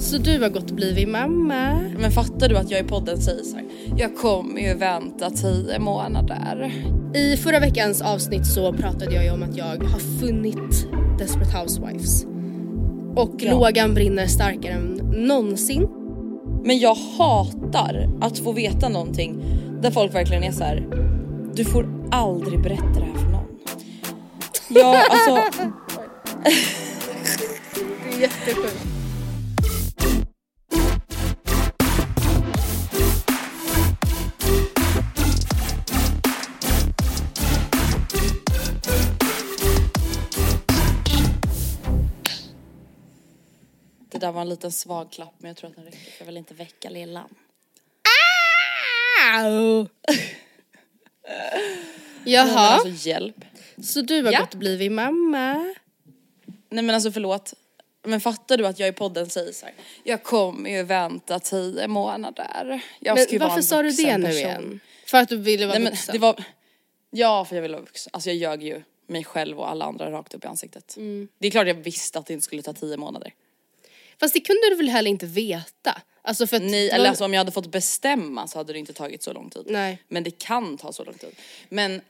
Så du har gått och blivit mamma. Men fattar du att jag i podden säger så här, jag kommer ju vänta tio månader. I förra veckans avsnitt så pratade jag ju om att jag har funnit Desperate Housewives. Och Ja. lågan brinner starkare än någonsin. Men jag hatar att få veta någonting där folk verkligen är så här. du får aldrig berätta det här för någon. Ja alltså, Det är jättesjukt. Där var en liten svag klapp men jag tror att den räcker. Jag vill inte väcka lillan. Au. Jaha, alltså hjälp. så du har Ja. gått och blivit mamma. Nej men alltså förlåt. Men fattar du att jag i podden säger så här, jag kommer ju vänta tio månader. Jag Men varför sa du det nu person. igen? För att du ville vara Nej men vuxen? det var, ja för jag ville vara vuxen. Alltså jag ljög ju mig själv och alla andra rakt upp i ansiktet. Mm. Det är klart jag visste att det inte skulle ta tio månader. Fast det kunde du väl heller inte veta? Alltså för att Nej, eller alltså om jag hade fått bestämma så hade det inte tagit så lång tid. Nej. Men det kan ta så lång tid. Men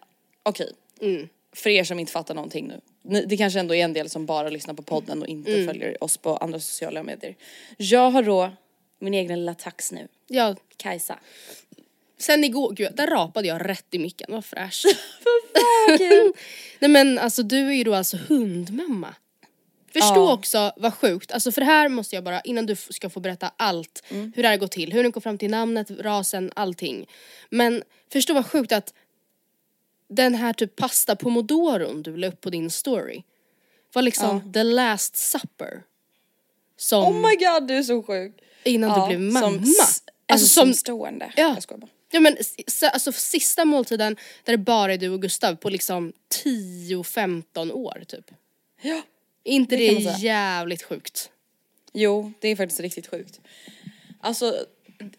okej, Mm. för er som inte fattar någonting nu. Ni, det kanske ändå är en del som bara lyssnar på podden och inte Mm. följer oss på andra sociala medier. Jag har då min egen lilla tax nu, Ja, Kajsa. sen igår, gud där rapade jag rätt i micken, vad fräscht. Nej men alltså du är ju då alltså hundmamma. Förstå Ja. också vad sjukt, alltså för det här måste jag bara, innan du ska få berätta allt, Mm. hur det här går till, hur ni kom fram till namnet, rasen, allting. Men förstå vad sjukt att den här typ pasta pomodoron du la upp på din story var liksom the last supper. Som Oh my god du är så sjuk. innan du blev mamma. Som s- alltså som, ensamstående. Ja. Jag bara. Ja men alltså sista måltiden där det bara är du och Gustav på liksom 10-15 år typ. Ja. Är inte Det det, säga. jävligt sjukt? Jo, det är faktiskt riktigt sjukt. Alltså,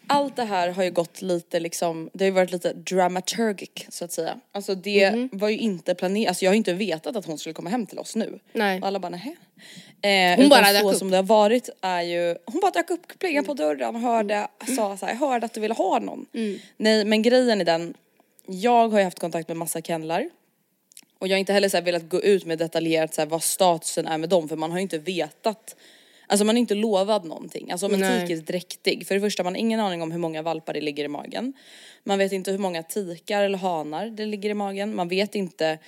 allt det här har ju gått lite liksom, det har ju varit lite dramaturgic så att säga. Alltså det Mhm. var ju inte planerat, alltså jag har ju inte vetat att hon skulle komma hem till oss nu. Nej. Och alla bara nähä. Eh, Hon bara dök så upp. som det har varit är ju, hon bara dök upp, plingade på dörren hörde, Mm. sa så här, hörde att du ville ha någon. Nej men grejen är den, jag har ju haft kontakt med massa kennlar. Och jag har inte heller så velat gå ut med detaljerat så här vad statusen är med dem för man har ju inte vetat Alltså man är inte lovad någonting. Alltså om en Nej. tik är dräktig, för det första man har ingen aning om hur många valpar det ligger i magen. Man vet inte hur många tikar eller hanar det ligger i magen. Man vet inte,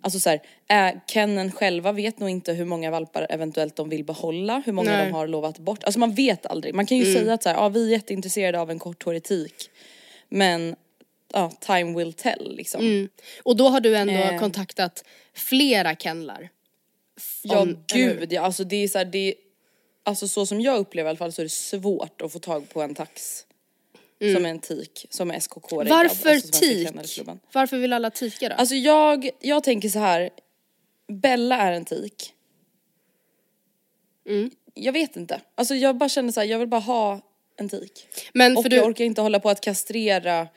alltså så här, äh, Kennen själva vet nog inte hur många valpar eventuellt de vill behålla, hur många Nej. de har lovat bort. Alltså man vet aldrig. Man kan ju säga att så här, ja, vi är jätteintresserade av en korthårig tik. Men ja, time will tell liksom. Och då har du ändå Eh. kontaktat flera kennlar. Ja Om- gud ja, alltså det är så här, det är, Alltså så som jag upplever i alla fall så är det svårt att få tag på en tax. Som är en tik, som är SKK Mm. Varför alltså tik? Varför vill alla tika då? Alltså jag, jag tänker så här. Bella är en tik. Mm. Jag vet inte. Alltså jag bara känner så här, jag vill bara ha en tik. Men Och för jag du, orkar inte hålla på att kastrera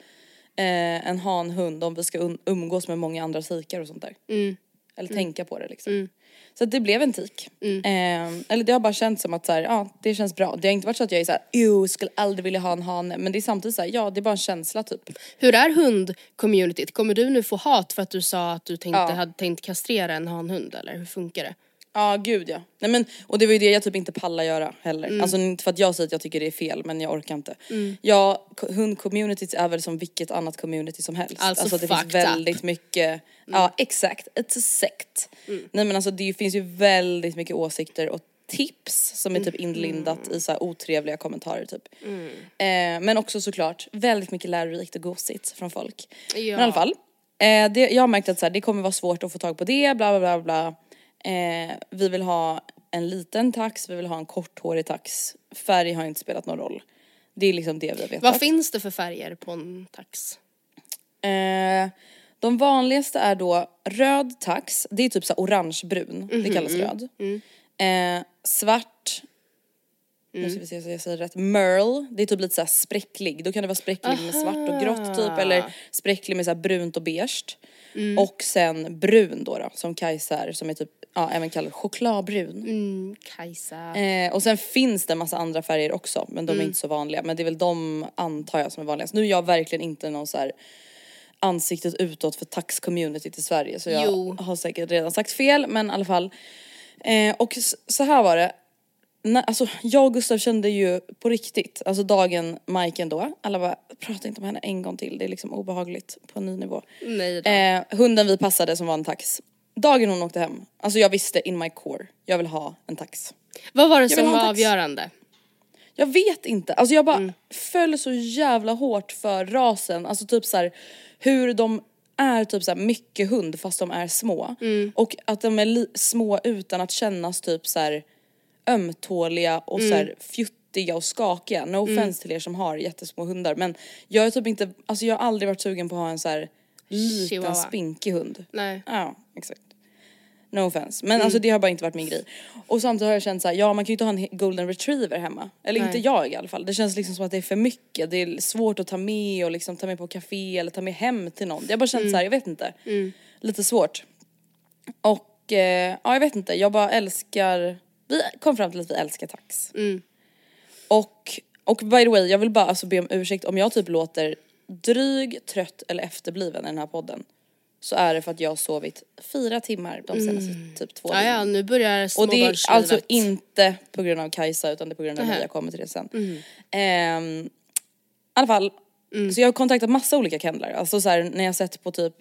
eh, en hanhund om vi ska un- umgås med många andra tikar och sånt där. Mm. Eller tänka på det liksom. Så att det blev en tik. Eh, eller det har bara känts som att så här, ja det känns bra. Det har inte varit så att jag är såhär, jo skulle aldrig vilja ha en hane. Men det är samtidigt såhär, ja det är bara en känsla typ. hur är hundcommunityt? Kommer du nu få hat för att du sa att du tänkte, Ja. hade tänkt kastrera en hanhund eller hur funkar det? Ja gud ja. Nej men och det var ju det jag typ inte pallar göra heller. Mm. Alltså inte för att jag säger att jag tycker det är fel men jag orkar inte. Ja, ko- hundcommunityt är väl som vilket annat community som helst. Alltså det finns fucked up. väldigt mycket, ja exakt, it's a sect. Nej men alltså det finns ju väldigt mycket åsikter och tips som är typ inlindat i så här otrevliga kommentarer typ. Eh, men också såklart väldigt mycket lärorikt och gosigt från folk. Ja. Men i alla fall, eh, det, jag har märkt att så här, det kommer vara svårt att få tag på det, bla bla bla bla. Eh, vi vill ha en liten tax, vi vill ha en korthårig tax. Färg har inte spelat någon roll. Det är liksom det vi har vetat. Vad finns det för färger på en tax? Eh, de vanligaste är då röd tax, det är typ så orangebrun, det kallas röd. Eh, svart, nu ska vi se så jag säger rätt, merle, det är typ lite så här spräcklig, då kan det vara spräcklig med svart och grått typ eller spräcklig med så här brunt och beige. Och sen brun då, då som Kajsa är, som är typ, ja även kallad chokladbrun. Mm, Kajsa. Eh, och sen finns det en massa andra färger också men de är inte så vanliga. Men det är väl de antar jag som är vanligast. Nu är jag verkligen inte någon så här ansiktet utåt för tax-communityt i Sverige så jag Jo. har säkert redan sagt fel men i alla fall. Eh, och så här var det. När, alltså jag och Gustav kände ju på riktigt, alltså dagen Majken då, alla bara prata inte om henne en gång till, det är liksom obehagligt på en ny nivå. Nej då. Eh, hunden vi passade som var en tax. Dagen hon åkte hem, alltså jag visste in my core, jag vill ha en tax. Vad var det som var avgörande? Jag vet inte, alltså jag bara föll så jävla hårt för rasen, alltså typ så här, hur de är typ så här mycket hund fast de är små. Och att de är små utan att kännas typ så här ömtåliga och så här fjuttiga och skakiga. No offense till er som har jättesmå hundar men jag är typ inte, alltså jag har aldrig varit sugen på att ha en så här liten Chihuahua. spinkig hund. Nej. Ja, exakt. No offense. Men alltså det har bara inte varit min grej. Och samtidigt har jag känt såhär, ja man kan ju inte ha en golden retriever hemma. Eller inte jag i alla fall. Det känns liksom som att det är för mycket. Det är svårt att ta med och liksom ta med på café eller ta med hem till någon. Jag bara känt såhär, jag vet inte. Lite svårt. Och eh, ja jag vet inte, jag bara älskar, vi kom fram till att vi älskar tax. Och, och by the way, jag vill bara alltså be om ursäkt om jag typ låter dryg, trött eller efterbliven i den här podden. Så är det för att jag har sovit fyra timmar de senaste typ två Ja, ja, dygnen. nu börjar Och det är alltså inte på grund av Kajsa utan det är på grund av mig, jag kommer till det sen. Ehm, I alla fall, så jag har kontaktat massa olika kennlar. Alltså så här, när jag sett på typ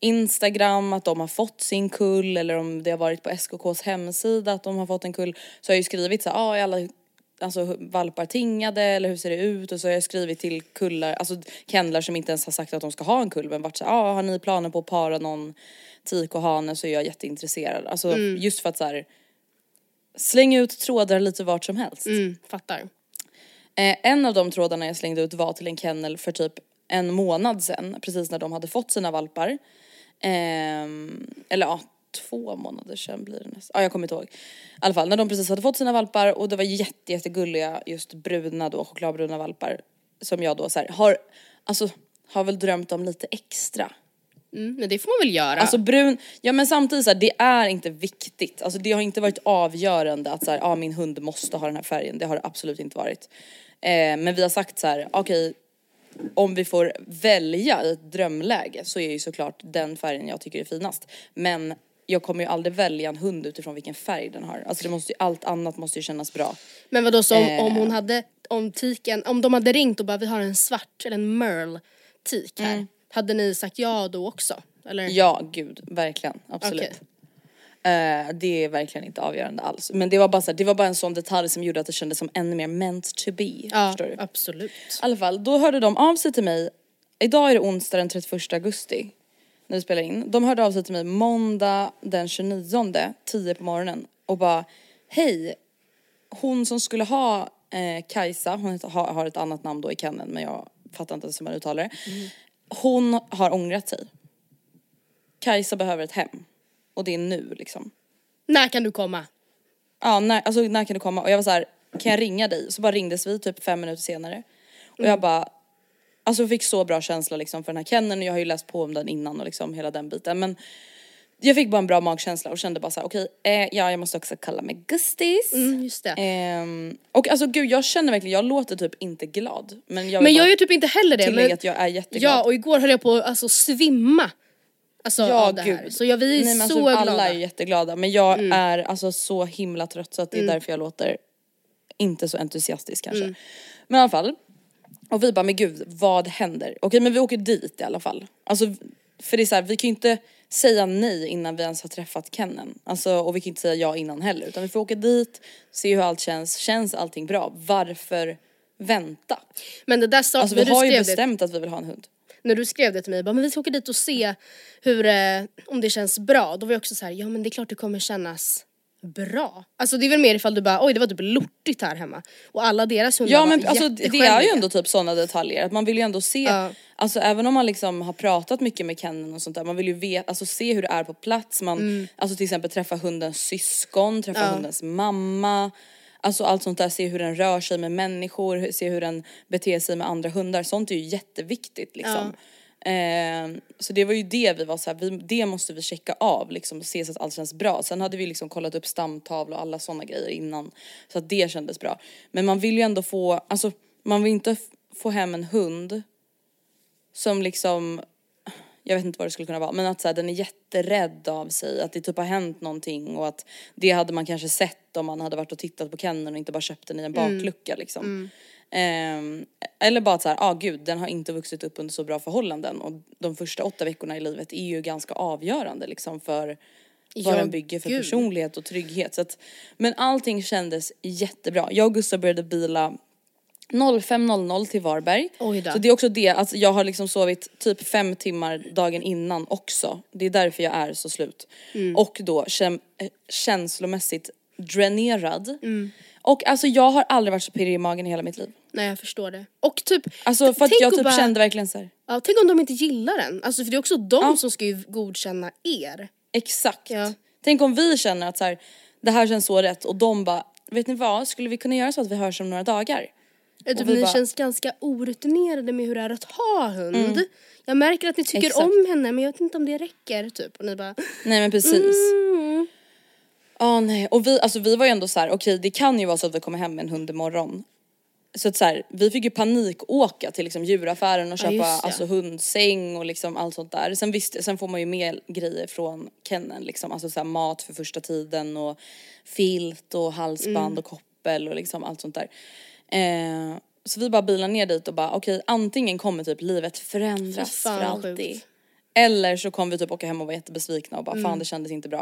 Instagram att de har fått sin kull eller om det har varit på SKKs hemsida att de har fått en kull. Så har jag ju skrivit så här, ah, är alla alltså, valpar tingade eller hur ser det ut? Och så har jag skrivit till kullar, alltså kennlar som inte ens har sagt att de ska ha en kull men varit så ah, har ni planer på att para någon tik och hane så är jag jätteintresserad. Alltså just för att så här, släng ut trådar lite vart som helst. Mm, fattar. Eh, en av de trådarna jag slängde ut var till en kennel för typ en månad sedan, precis när de hade fått sina valpar. Ehm, eller ja, två månader sedan blir det nästan. Ja, jag kommer inte ihåg. I alla fall, när de precis hade fått sina valpar och det var jätte, jättegulliga just bruna då, chokladbruna valpar. Som jag då så här, har, alltså har väl drömt om lite extra. Mm, men det får man väl göra. Alltså brun, ja men samtidigt så här, det är inte viktigt. Alltså det har inte varit avgörande att så här, ah, min hund måste ha den här färgen. Det har det absolut inte varit. Eh, men vi har sagt så här, okej om vi får välja i ett drömläge så är ju såklart den färgen jag tycker är finast. Men jag kommer ju aldrig välja en hund utifrån vilken färg den har. Alltså det måste ju, allt annat måste ju kännas bra. Men vadå så om, Eh. om hon hade, om tiken, om de hade ringt och bara vi har en svart eller en merle tik här. Hade ni sagt ja då också? Eller? Mm. Ja, gud, verkligen, absolut. Okej. Eh, det är verkligen inte avgörande alls. Men det var bara så här, det var bara en sån detalj som gjorde att det kändes som ännu mer meant to be. Ja, förstår du? absolut. I alla fall, då hörde de av sig till mig. Idag är det onsdag den 31 augusti. När vi spelar in. De hörde av sig till mig måndag den 29, 10 på morgonen. Och bara, hej. Hon som skulle ha eh, Kajsa, hon har, har ett annat namn då i kenneln men jag fattar inte ens hur man uttalar det. Hon har ångrat sig. Kajsa behöver ett hem. Och det är nu liksom. När kan du komma? Ja, när, alltså när kan du komma? Och jag var så här, kan jag ringa dig? Så bara ringdes vi typ fem minuter senare. Och Mm. jag bara, alltså fick så bra känsla liksom för den här Kennen och jag har ju läst på om den innan och liksom hela den biten. Men jag fick bara en bra magkänsla och kände bara så här, okej, eh, ja jag måste också kalla mig Gustis. Mm, just det. Ehm, och alltså gud jag känner verkligen, jag låter typ inte glad. Men jag, men jag gör typ inte heller det. Men, att jag är jätteglad. ja och igår höll jag på att alltså, svimma. Alltså Ja, av det här. gud. Så ja, vi är Nej, men så alltså, glada. Alla är jätteglada men jag är alltså så himla trött så att det är därför jag låter inte så entusiastisk kanske. Men i alla fall. Och vi bara, men gud vad händer? Okej men vi åker dit i alla fall. Alltså för det är så här, vi kan ju inte säga nej innan vi ens har träffat Kennen. Alltså och vi kan inte säga ja innan heller utan vi får åka dit, se hur allt känns. Känns allting bra? Varför vänta? Men det där sa, Alltså vi har ju skrev det, bestämt att vi vill ha en hund. när du skrev det till mig, bara, men vi ska åka dit och se hur, eh, om det känns bra. Då var jag också så här, ja men det är klart det kommer kännas bra. Alltså det är väl mer ifall du bara, oj det var typ lortigt här hemma. Och alla deras hundar Ja var men alltså det är ju ändå typ sådana detaljer att man vill ju ändå se, Ja. alltså även om man liksom har pratat mycket med Kennen och sånt där, man vill ju veta, alltså se hur det är på plats, man, Mm. alltså till exempel träffa hundens syskon, träffa hundens mamma, alltså allt sånt där, se hur den rör sig med människor, se hur den beter sig med andra hundar, sånt är ju jätteviktigt liksom. Eh, så det var ju det vi var så här, vi, det måste vi checka av liksom och se så att allt känns bra. Sen hade vi liksom kollat upp stamtavla och alla sådana grejer innan så att det kändes bra. Men man vill ju ändå få, alltså man vill inte få hem en hund som liksom, jag vet inte vad det skulle kunna vara, men att så här, den är jätterädd av sig, att det typ har hänt någonting och att det hade man kanske sett om man hade varit och tittat på Kennen och inte bara köpt den i en baklucka liksom. Ehm, eller bara att så här, ah, gud den har inte vuxit upp under så bra förhållanden och de första åtta veckorna i livet är ju ganska avgörande liksom för vad den bygger för gud. personlighet och trygghet. Så att, men allting kändes jättebra. Jag och Gustav började bila 05.00 till Varberg. Så det är också det, alltså jag har liksom sovit typ fem timmar dagen innan också. Det är därför jag är så slut. Mm. Och då eh, känslomässigt dränerad. Mm. Och alltså jag har aldrig varit så pirrig i magen i hela mitt liv. Nej jag förstår det. Och typ, Alltså för att jag typ bara- kände verkligen så här. Ja, tänk om de inte gillar den. Alltså för det är också de Ja. som ska ju godkänna er. Exakt. Ja. Tänk om vi känner att så här, det här känns så rätt och de bara, vet ni vad, skulle vi kunna göra så att vi hörs om några dagar? Typ, Och vi ni bara- känns ganska orutinerade med hur det är att ha hund. Jag märker att ni tycker Exakt. om henne men jag vet inte om det räcker typ. Och ni bara, Nej men precis. Ja nej och vi, alltså vi var ju ändå så här: okej det kan ju vara så att vi kommer hem med en hund imorgon. Så att så här, vi fick ju panikåka till liksom djuraffären och Ja, köpa det. alltså hundsäng och liksom allt sånt där. Sen visst, sen får man ju med grejer från Kennen liksom, alltså så här mat för första tiden och filt och halsband Mm. och koppel och liksom allt sånt där. Eh, så vi bara bilar ner dit och bara okej antingen kommer typ livet förändras för alltid. sjukt. Eller så kommer vi typ åka hem och vara jättebesvikna och bara Mm. fan det kändes inte bra.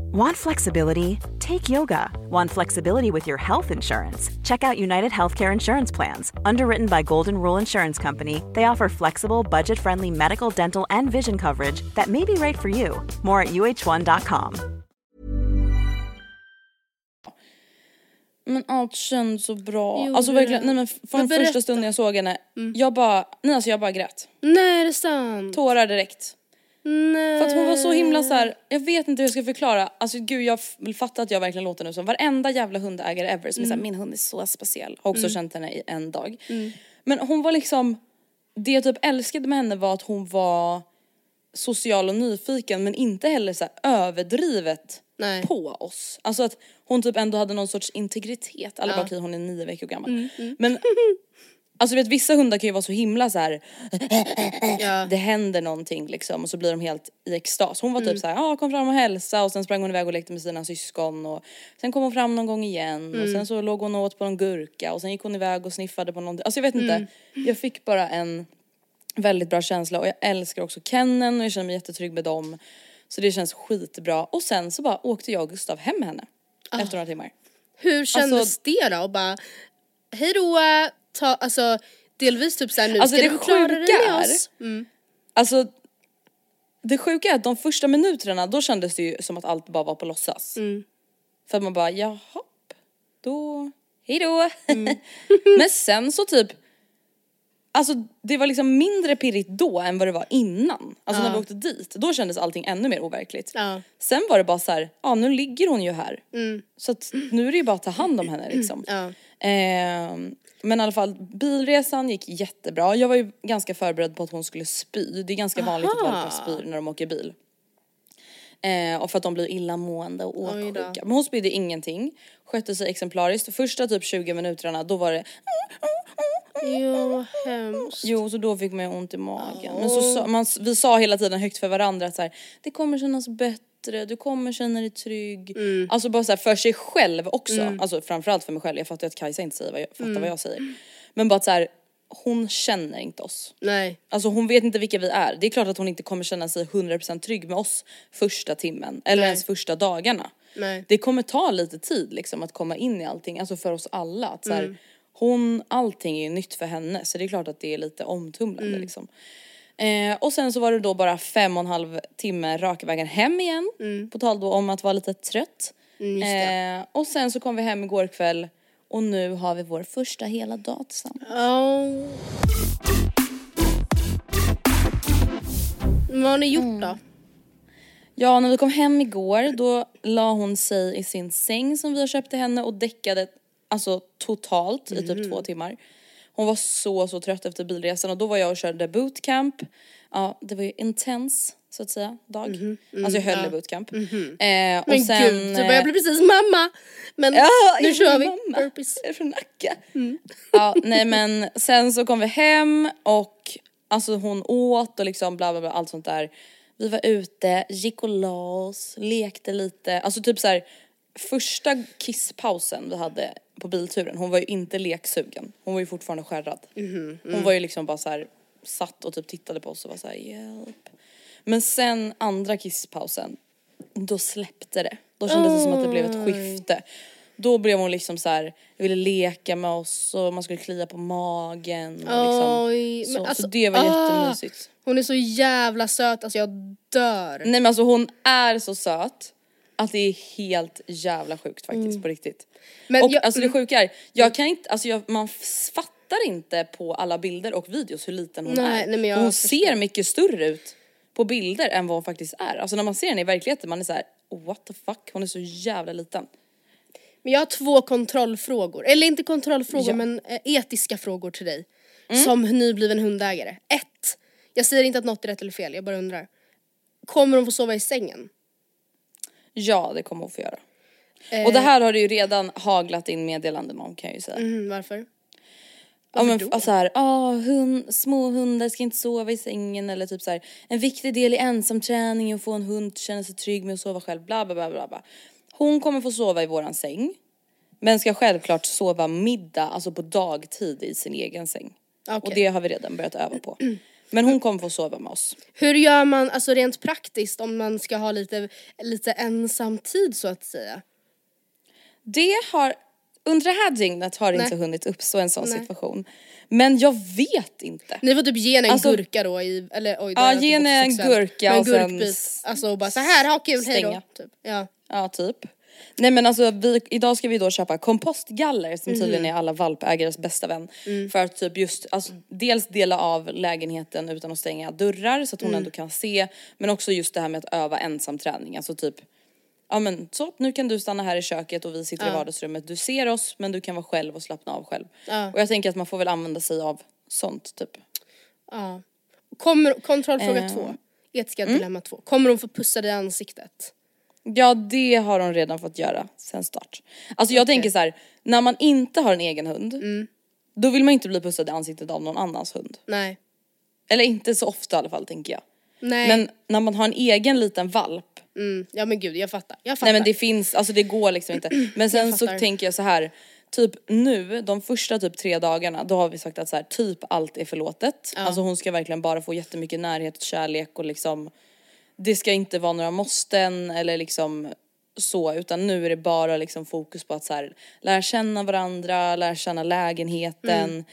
Want flexibility? Take yoga. Want flexibility with your health insurance? Check out United Healthcare Insurance Plans. Underwritten by Golden Rule Insurance Company, they offer flexible, budget friendly medical, dental, and vision coverage that may be right for you. More at uh1.com. Men allt kändes så bra. Gjorde alltså verkligen, det? nej men från Men första berätta. stunden jag såg henne, mm. jag bara, nej alltså jag bara grät. nej är det sant? Tårar direkt. Nej. För att hon var så himla så här. jag vet inte hur jag ska förklara. Alltså gud jag f- vill fatta att jag verkligen låter nu som varenda jävla hundägare ever som är såhär, min hund är så speciell. Har också känt henne i en dag. Men hon var liksom, det jag typ älskade med henne var att hon var social och nyfiken men inte heller så överdrivet Nej. på oss. Alltså att hon typ ändå hade någon sorts integritet. Alla bara okej hon är nio veckor gammal. Men Alltså vet vissa hundar kan ju vara så himla så här. Ja. det händer någonting liksom och så blir de helt i extas. Hon var Mm. typ så här, ja kom fram och hälsa och sen sprang hon iväg och lekte med sina syskon och sen kom hon fram någon gång igen och Mm. sen så låg hon och åt på någon gurka och sen gick hon iväg och sniffade på någonting. Alltså jag vet inte, Mm. jag fick bara en väldigt bra känsla och jag älskar också Kennen och jag känner mig jättetrygg med dem. Så det känns skitbra och sen så bara åkte jag och Gustav hem med henne Ah. efter några timmar. Hur kändes Alltså- det då? Och bara, hej då, ta, alltså delvis typ såhär nu Alltså, ska det du klara dig med oss. Mm. Alltså det sjuka är att de första minuterna då kändes det ju som att allt bara var på låtsas. Mm. För att man bara jaha, då, hejdå. Mm. Men sen så typ, alltså det var liksom mindre pirrigt då än vad det var innan. Alltså när vi åkte dit, då kändes allting ännu mer overkligt. Ja. Sen var det bara så här, ja nu ligger hon ju här. Mm. Så att nu är det ju bara att ta hand om henne liksom. Ja. Ehm, men i alla fall bilresan gick jättebra. Jag var ju ganska förberedd på att hon skulle spy. Det är ganska vanligt att Aha. valpar spyr när de åker bil. Eh, och för att de blir illamående och åksjuka. Men hon spydde ingenting. Skötte sig exemplariskt. Första typ 20 minuterna då var det Jo, hemskt. Jo så då fick man ju ont i magen. Men så man, vi sa hela tiden högt för varandra att så här, det kommer kännas bättre, du kommer känna dig trygg. Mm. Alltså bara så här, för sig själv också. Alltså framförallt för mig själv, jag fattar att Kajsa inte säger vad jag, fattar Mm. vad jag säger. Men bara att så här, hon känner inte oss. Nej. Alltså hon vet inte vilka vi är. Det är klart att hon inte kommer känna sig 100% trygg med oss första timmen eller Nej. ens första dagarna. Nej. Det kommer ta lite tid liksom att komma in i allting, alltså för oss alla. Att så här, Mm. hon, allting är ju nytt för henne så det är klart att det är lite omtumlande Mm. liksom. Eh, och sen så var det då bara fem och en halv timme raka vägen hem igen. På tal då om att vara lite trött. Mm. Eh, och sen så kom vi hem igår kväll och nu har vi vår första hela dag tillsammans. Oh. Vad har ni gjort Mm. då? Ja, när vi kom hem igår då la hon sig i sin säng som vi har köpt till henne och däckade alltså totalt i typ två timmar. Hon var så, så trött efter bilresan och då var jag och körde bootcamp. Ja, det var ju intens så att säga dag. Alltså jag höll i bootcamp. Eh, och Men sen, gud, du börjar bli precis mamma. Men Ja, nu jag kör vi. mamma. Burpees. Jag är från Nacka. Ja, nej men sen så kom vi hem och alltså hon åt och liksom bla bla bla allt sånt där. Vi var ute, gick och la oss, lekte lite. Alltså typ så här första kisspausen vi hade på bilturen, hon var ju inte leksugen. Hon var ju fortfarande skärrad. Hon var ju liksom bara så här satt och typ tittade på oss och var så här hjälp. Men sen andra kisspausen, då släppte det. Då kändes det som att det blev ett skifte. Då blev hon liksom så här, ville leka med oss och man skulle klia på magen. Och liksom, Oj, så, alltså, så det var ah. jättemysigt. Hon är så jävla söt, alltså jag dör. Nej men alltså hon är så söt att det är helt jävla sjukt faktiskt på riktigt. Mm. Men och jag- alltså det mm. sjuka är, jag kan inte, alltså jag, man fattar inte på alla bilder och videos hur liten hon Nej, är. nej, men jag För hon förstår. ser mycket större ut på bilder än vad hon faktiskt är. Alltså när man ser henne i verkligheten man är så här: what the fuck, hon är så jävla liten. Men jag har två kontrollfrågor, eller inte kontrollfrågor Ja. men eh, etiska frågor till dig. Som nybliven hundägare. Ett, jag säger inte att något är rätt eller fel, jag bara undrar. Kommer hon få sova i sängen? Ja det kommer hon få göra. Eh. Och det här har det ju redan haglat in meddelanden om kan jag ju säga. Mm, varför? Ja men då? alltså här, ah, hund, små hundar ska inte sova i sängen eller typ så här. En viktig del i ensamträning är att få en hund att känna sig trygg med att sova själv, bla bla bla bla. bla. Hon kommer få sova i våran säng. Men ska självklart sova middag, alltså på dagtid i sin egen säng. Okej. Och det har vi redan börjat öva på. Men hon kommer få sova med oss. Hur gör man, alltså rent praktiskt om man ska ha lite, lite ensam tid så att säga? Det har, under det här dygnet har det inte hunnit uppstå en sån Nej. situation. Men jag vet inte. Ni får typ ge henne en Alltså- gurka då i, eller oj Ja, lät ge typ henne en gurka och sen gurkbit. Alltså och bara så här, ha kul, hejdå. Typ. Ja. Ja, typ. Nej men alltså vi, idag ska vi då köpa kompostgaller som tydligen Mhm. är alla valpägares bästa vän. Mm. För att typ just, alltså dels dela av lägenheten utan att stänga dörrar så att hon Mm. ändå kan se. Men också just det här med att öva ensamträning, alltså typ Ja men så, nu kan du stanna här i köket och vi sitter i vardagsrummet. Du ser oss men du kan vara själv och slappna av själv. Ja. Och jag tänker att man får väl använda sig av sånt typ. ja. Kommer, kontrollfråga Eh. två, etiska Mm. dilemma två. Kommer hon få pussa dig i ansiktet? Ja det har hon redan fått göra sen start. Alltså jag tänker så här, när man inte har en egen hund då vill man inte bli pussad i ansiktet av någon annans hund. Nej. Eller inte så ofta i alla fall tänker jag. Nej. Men när man har en egen liten valp, Mm. Ja men gud jag fattar. Jag fattar. nej men det finns, alltså det går liksom inte. Men sen så tänker jag så här. Typ nu, de första typ tre dagarna, då har vi sagt att så här, typ allt är förlåtet. Alltså hon ska verkligen bara få jättemycket närhet och kärlek och liksom Det ska inte vara några måsten eller liksom så utan nu är det bara liksom fokus på att så här, lära känna varandra, lära känna lägenheten, Mm.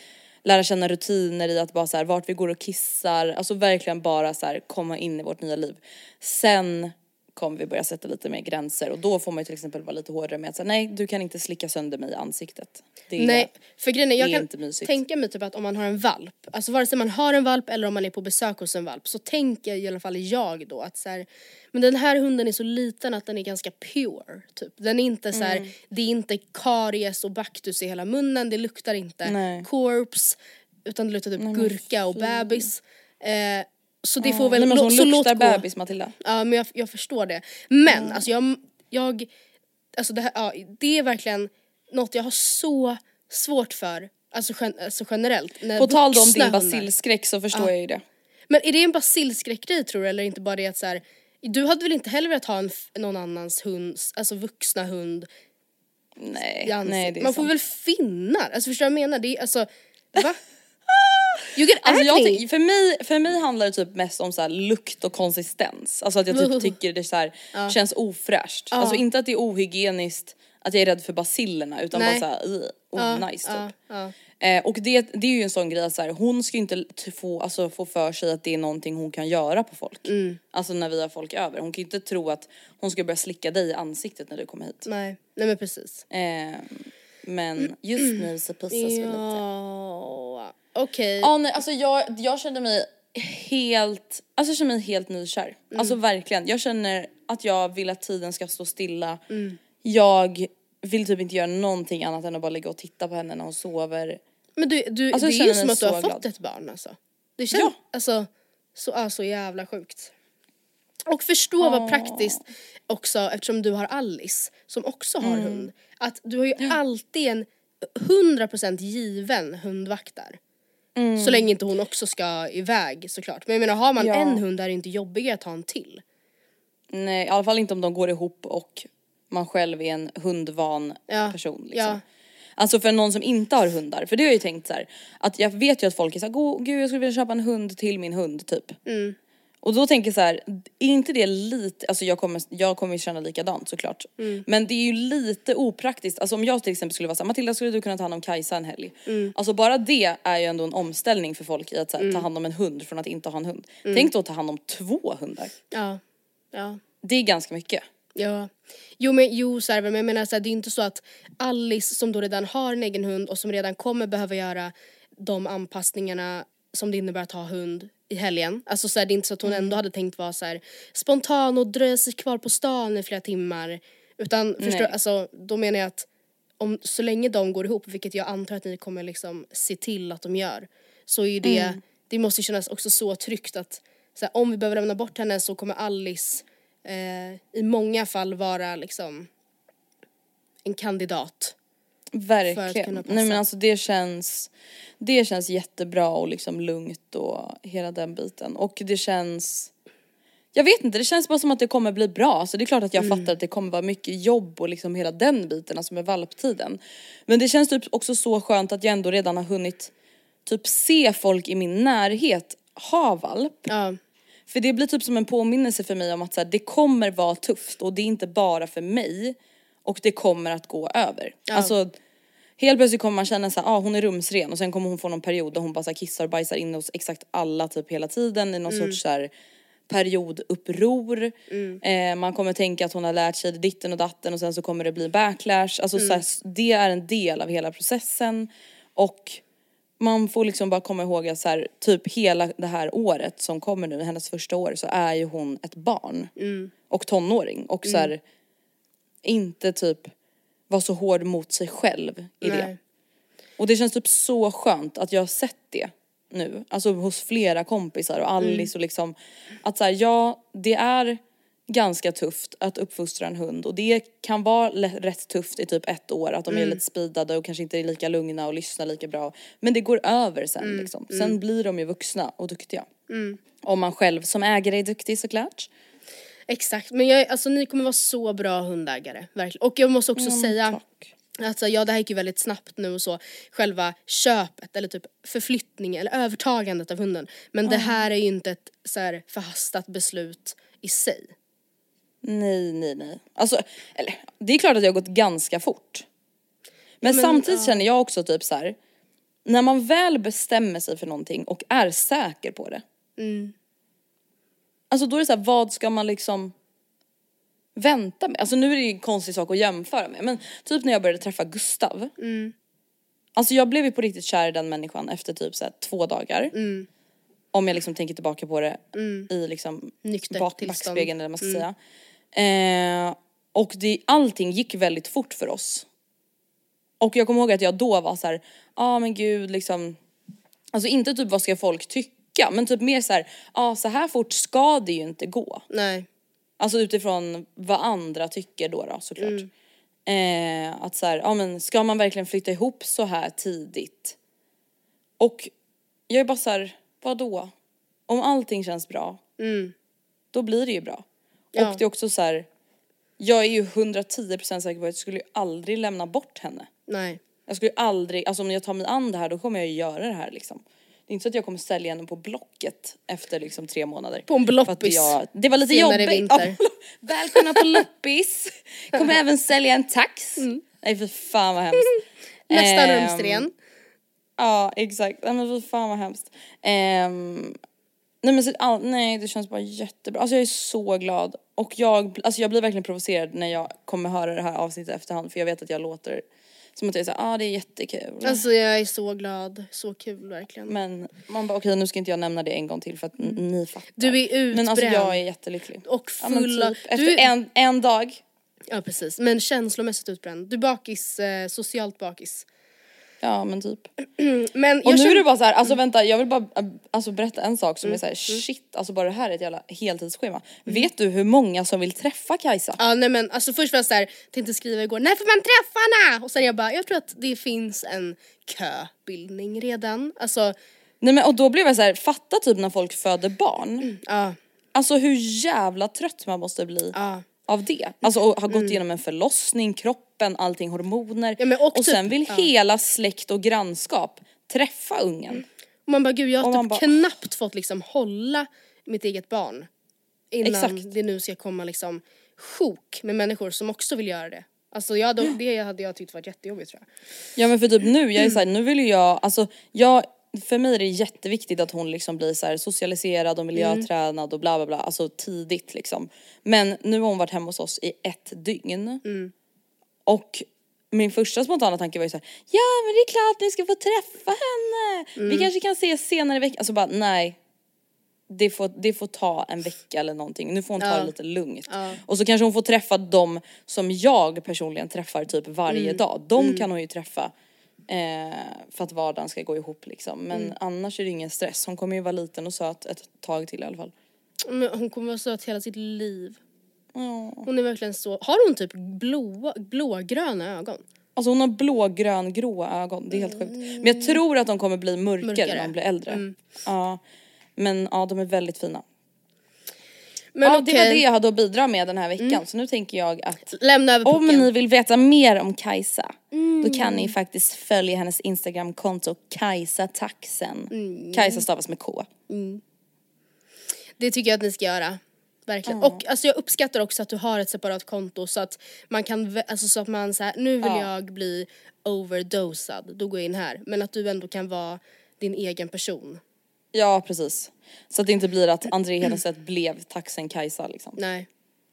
lära känna rutiner i att bara så här, vart vi går och kissar, alltså verkligen bara så här, komma in i vårt nya liv. Sen kommer vi börja sätta lite mer gränser och då får man ju till exempel vara lite hårdare med att säga nej du kan inte slicka sönder mig i ansiktet. Det är, Nej, för grejen är, jag är kan tänka mig typ att om man har en valp, alltså vare sig man har en valp eller om man är på besök hos en valp så tänker i alla fall jag då att så här, men den här hunden är så liten att den är ganska pure typ. Den är inte så här, Mm. det är inte karies och baktus i hela munnen, det luktar inte Nej. corpse utan det luktar typ gurka och bebis. Eh, så det får väl, hon så låt luktar bebis Matilda. Ja men jag, jag förstår det. Men alltså jag, jag, alltså det här, ja, det är verkligen något jag har så svårt för, alltså, gen, alltså generellt. När På tal om din basilskräck så förstår jag ju det. Men är det en basilskräckgrej tror du eller inte bara det att så här, du hade väl inte heller velat ha en, någon annans hund, alltså vuxna hund Nej, nej det är Man får sant. väl finnar, alltså förstår du vad jag menar? Det är alltså, va? You get Alltså jag, för, mig, för mig handlar det typ mest om så lukt och konsistens. Alltså att jag typ tycker det så här, känns ofräscht. Alltså inte att det är ohygieniskt, att jag är rädd för basillerna utan Nej. bara såhär, oh, nice typ. Eh, och det, det är ju en sån grej att så här, hon ska inte få, alltså, få för sig att det är någonting hon kan göra på folk. Mm. Alltså när vi har folk över. Hon kan ju inte tro att hon ska börja slicka dig i ansiktet när du kommer hit. Nej, nej men precis. Eh, men just nu så pussas vi lite. Okej. Ja nej alltså jag, jag känner mig helt, alltså jag känner mig helt nykär. Alltså verkligen. Jag känner att jag vill att tiden ska stå stilla. Jag vill typ inte göra någonting annat än att bara ligga och titta på henne när hon sover. Men du, du, Alltså, det är ju som att du har så fått glad. ett barn alltså. Det känns, Ja. alltså, så, ja, så jävla sjukt. Och förstå vad praktiskt också eftersom du har Alice som också har Mm. hund. Att du har ju alltid en 100% given hundvakt där. Så länge inte hon också ska iväg såklart. Men jag menar har man Ja. en hund är det inte jobbigare att ha en till. Nej i alla fall inte om de går ihop och man själv är en hundvan Ja, person liksom. ja. Alltså för någon som inte har hundar, för det har jag ju tänkt så här, att jag vet ju att folk är såhär, "Gå- gud jag skulle vilja köpa en hund till min hund typ. Mm. Och då tänker jag så här, är inte det lite, alltså jag kommer, jag kommer känna likadant såklart. Mm. Men det är ju lite opraktiskt, alltså om jag till exempel skulle vara såhär, Matilda skulle du kunna ta hand om Kajsa en helg? Mm. Alltså bara det är ju ändå en omställning för folk i att här, ta hand om en hund från att inte ha en hund. Mm. Tänk då att ta hand om två hundar. Ja. Ja. Det är ganska mycket. Ja. Jo men jo så är det väl, men jag menar så här, det är inte så att Alice som då redan har en egen hund och som redan kommer behöva göra de anpassningarna som det innebär att ha hund i helgen. Alltså så här, det är inte så att hon Mm. ändå hade tänkt vara så här spontan och dröja sig kvar på stan i flera timmar. Utan förstår, alltså då menar jag att om, så länge de går ihop, vilket jag antar att ni kommer liksom se till att de gör, så är ju det, Mm. det måste ju kännas också så tryggt att så här, om vi behöver lämna bort henne så kommer Alice eh, i många fall vara liksom en kandidat. Verkligen. Nej men alltså det känns, det känns jättebra och liksom lugnt och hela den biten. Och det känns, jag vet inte, det känns bara som att det kommer bli bra. Alltså det är klart att jag fattar att det kommer vara mycket jobb och liksom hela den biten, alltså med valptiden. Men det känns typ också så skönt att jag ändå redan har hunnit typ se folk i min närhet ha valp. Ja, För det blir typ som en påminnelse för mig om att så här, det kommer vara tufft och det är inte bara för mig och det kommer att gå över. Alltså helt plötsligt kommer man känna så här, ah, hon är rumsren och sen kommer hon få någon period där hon bara så här, kissar och bajsar in hos exakt alla typ hela tiden i någon sorts så här, perioduppror. Eh, man kommer tänka att hon har lärt sig ditten och datten och sen så kommer det bli backlash. Alltså så här, det är en del av hela processen och man får liksom bara komma ihåg att så här, typ hela det här året som kommer nu, hennes första år, så är ju hon ett barn. Och tonåring. Och så här, inte typ vara så hård mot sig själv i det. nej. Och det känns typ så skönt att jag har sett det nu. Alltså hos flera kompisar och Alice och liksom att så här, ja det är ganska tufft att uppfostra en hund och det kan vara rätt tufft i typ ett år att de är lite speedade och kanske inte är lika lugna och lyssnar lika bra. Men det går över sen liksom. Sen blir de ju vuxna och duktiga. Om man själv som ägare är duktig såklart. Exakt, men jag, alltså ni kommer vara så bra hundägare, verkligen. Och jag måste också säga tack. Alltså, ja det här gick ju väldigt snabbt nu och så, själva köpet eller typ förflyttning eller övertagandet av hunden. Men det här är ju inte ett så här förhastat beslut i sig. Nej, nej, nej. Alltså, eller det är klart att det har gått ganska fort. Men, samtidigt känner jag också typ så här. när man väl bestämmer sig för någonting och är säker på det. Alltså då är det så här, vad ska man liksom vänta med? Alltså nu är det ju en konstig sak att jämföra med men typ när jag började träffa Gustav. Alltså jag blev ju på riktigt kär i den människan efter typ så här, två dagar. Om jag liksom tänker tillbaka på det i liksom Nyktert bak, tillstånd. backspegeln eller vad man ska säga. Eh, och det, allting gick väldigt fort för oss. Och jag kommer ihåg att jag då var så ja ah, men gud liksom. Alltså inte typ vad ska folk tycka men typ mer så här, ja ah, så här fort ska det ju inte gå. Nej. Alltså utifrån vad andra tycker då, då såklart. Eh, att så här, ja men ska man verkligen flytta ihop så här tidigt? Och jag är bara så här, vadå? Om allting känns bra, då blir det ju bra. Ja. Och det är också så här, jag är ju 110% säker på att jag skulle ju aldrig lämna bort henne. Nej. Jag skulle ju aldrig, alltså om jag tar mig an det här då kommer jag ju göra det här liksom. Det är inte så att jag kommer sälja henne på Blocket efter liksom tre månader. På en bloppis jag- Det var lite senare jobbigt. vinter. Ja, välkomna på loppis. Kommer även sälja en tax. Nej för fan vad hemskt. Nästa Ehm, rumsren. Ja exakt, nej men fy fan vad hemskt. Ehm, nej men så, all, nej det känns bara jättebra, alltså jag är så glad. Och jag, alltså jag blir verkligen provocerad när jag kommer höra det här avsnittet efterhand för jag vet att jag låter som att jag är såhär, ah det är jättekul. Alltså jag är så glad, så kul verkligen. Men man bara okej nu ska inte jag nämna det en gång till för att ni fattar. Du är utbränd. Men alltså jag är jättelycklig. Och Ja, full av- typ, efter du- en, en dag. Ja precis, men känslomässigt utbränd. Du är bakis, eh, socialt bakis. Ja men typ. Men Och nu är det bara så här, alltså vänta jag vill bara äh, alltså, berätta en sak som Mm, är så här, shit alltså bara det här är ett jävla heltidsschema. Vet du hur många som vill träffa Kajsa? Ja nej men alltså först var jag såhär, tänkte skriva igår, när får man träffa henne? Och sen jag bara, jag tror att det finns en köbildning redan. Alltså, Nej men och då blev jag så här, fatta typ när folk föder barn. ja, Alltså hur jävla trött man måste bli ja. Av det. Alltså och ha gått igenom en förlossning, kroppen, allting, hormoner. Mm. Ja, och och typ- sen vill ja. hela släkt och grannskap träffa ungen. Och man bara, gud jag har typ bara- knappt fått liksom hålla mitt eget barn. Innan Exakt. det nu ska komma liksom sjok med människor som också vill göra det. Alltså jag, då, det hade jag tyckt varit jättejobbigt tror jag. Ja men för typ nu, jag är såhär, nu vill ju jag, alltså jag, för mig är det jätteviktigt att hon liksom blir så socialiserad och miljötränad och bla bla bla, alltså tidigt liksom. Men nu har hon varit hemma hos oss i ett dygn. Och min första spontana tanke var ju såhär, ja men det är klart ni ska få träffa henne. Vi kanske kan ses senare i veckan. Alltså bara nej. Det får, det får ta en vecka eller någonting. Nu får hon ta Ja. det lite lugnt. Och så kanske hon får träffa dem som jag personligen träffar typ varje dag. De kan hon ju träffa. Eh, för att vardagen ska gå ihop liksom. Men annars är det ingen stress. Hon kommer ju vara liten och söt ett tag till i alla fall. Men hon kommer vara söt hela sitt liv. Ja. Hon är verkligen så, har hon typ blå, blågröna ögon? Alltså hon har blågrön gråa ögon, det är helt sjukt. Men jag tror att de kommer bli mörkare, Mörkare. när de blir äldre. Ja. Men ja, de är väldigt fina. Men ja, det var det jag hade att bidra med den här veckan. Så nu tänker jag att lämna över om ni vill veta mer om Kajsa, då kan ni faktiskt följa hennes Instagramkonto Kajsa Taxen. Kajsa stavas med K. Det tycker jag att ni ska göra. Verkligen. Och alltså jag uppskattar också att du har ett separat konto så att man kan, alltså så att man så här, nu vill jag bli overdosad, då går jag in här. Men att du ändå kan vara din egen person. Ja precis. Så att det inte blir att André Hedenstedt blev Taxen Kajsa liksom. Nej.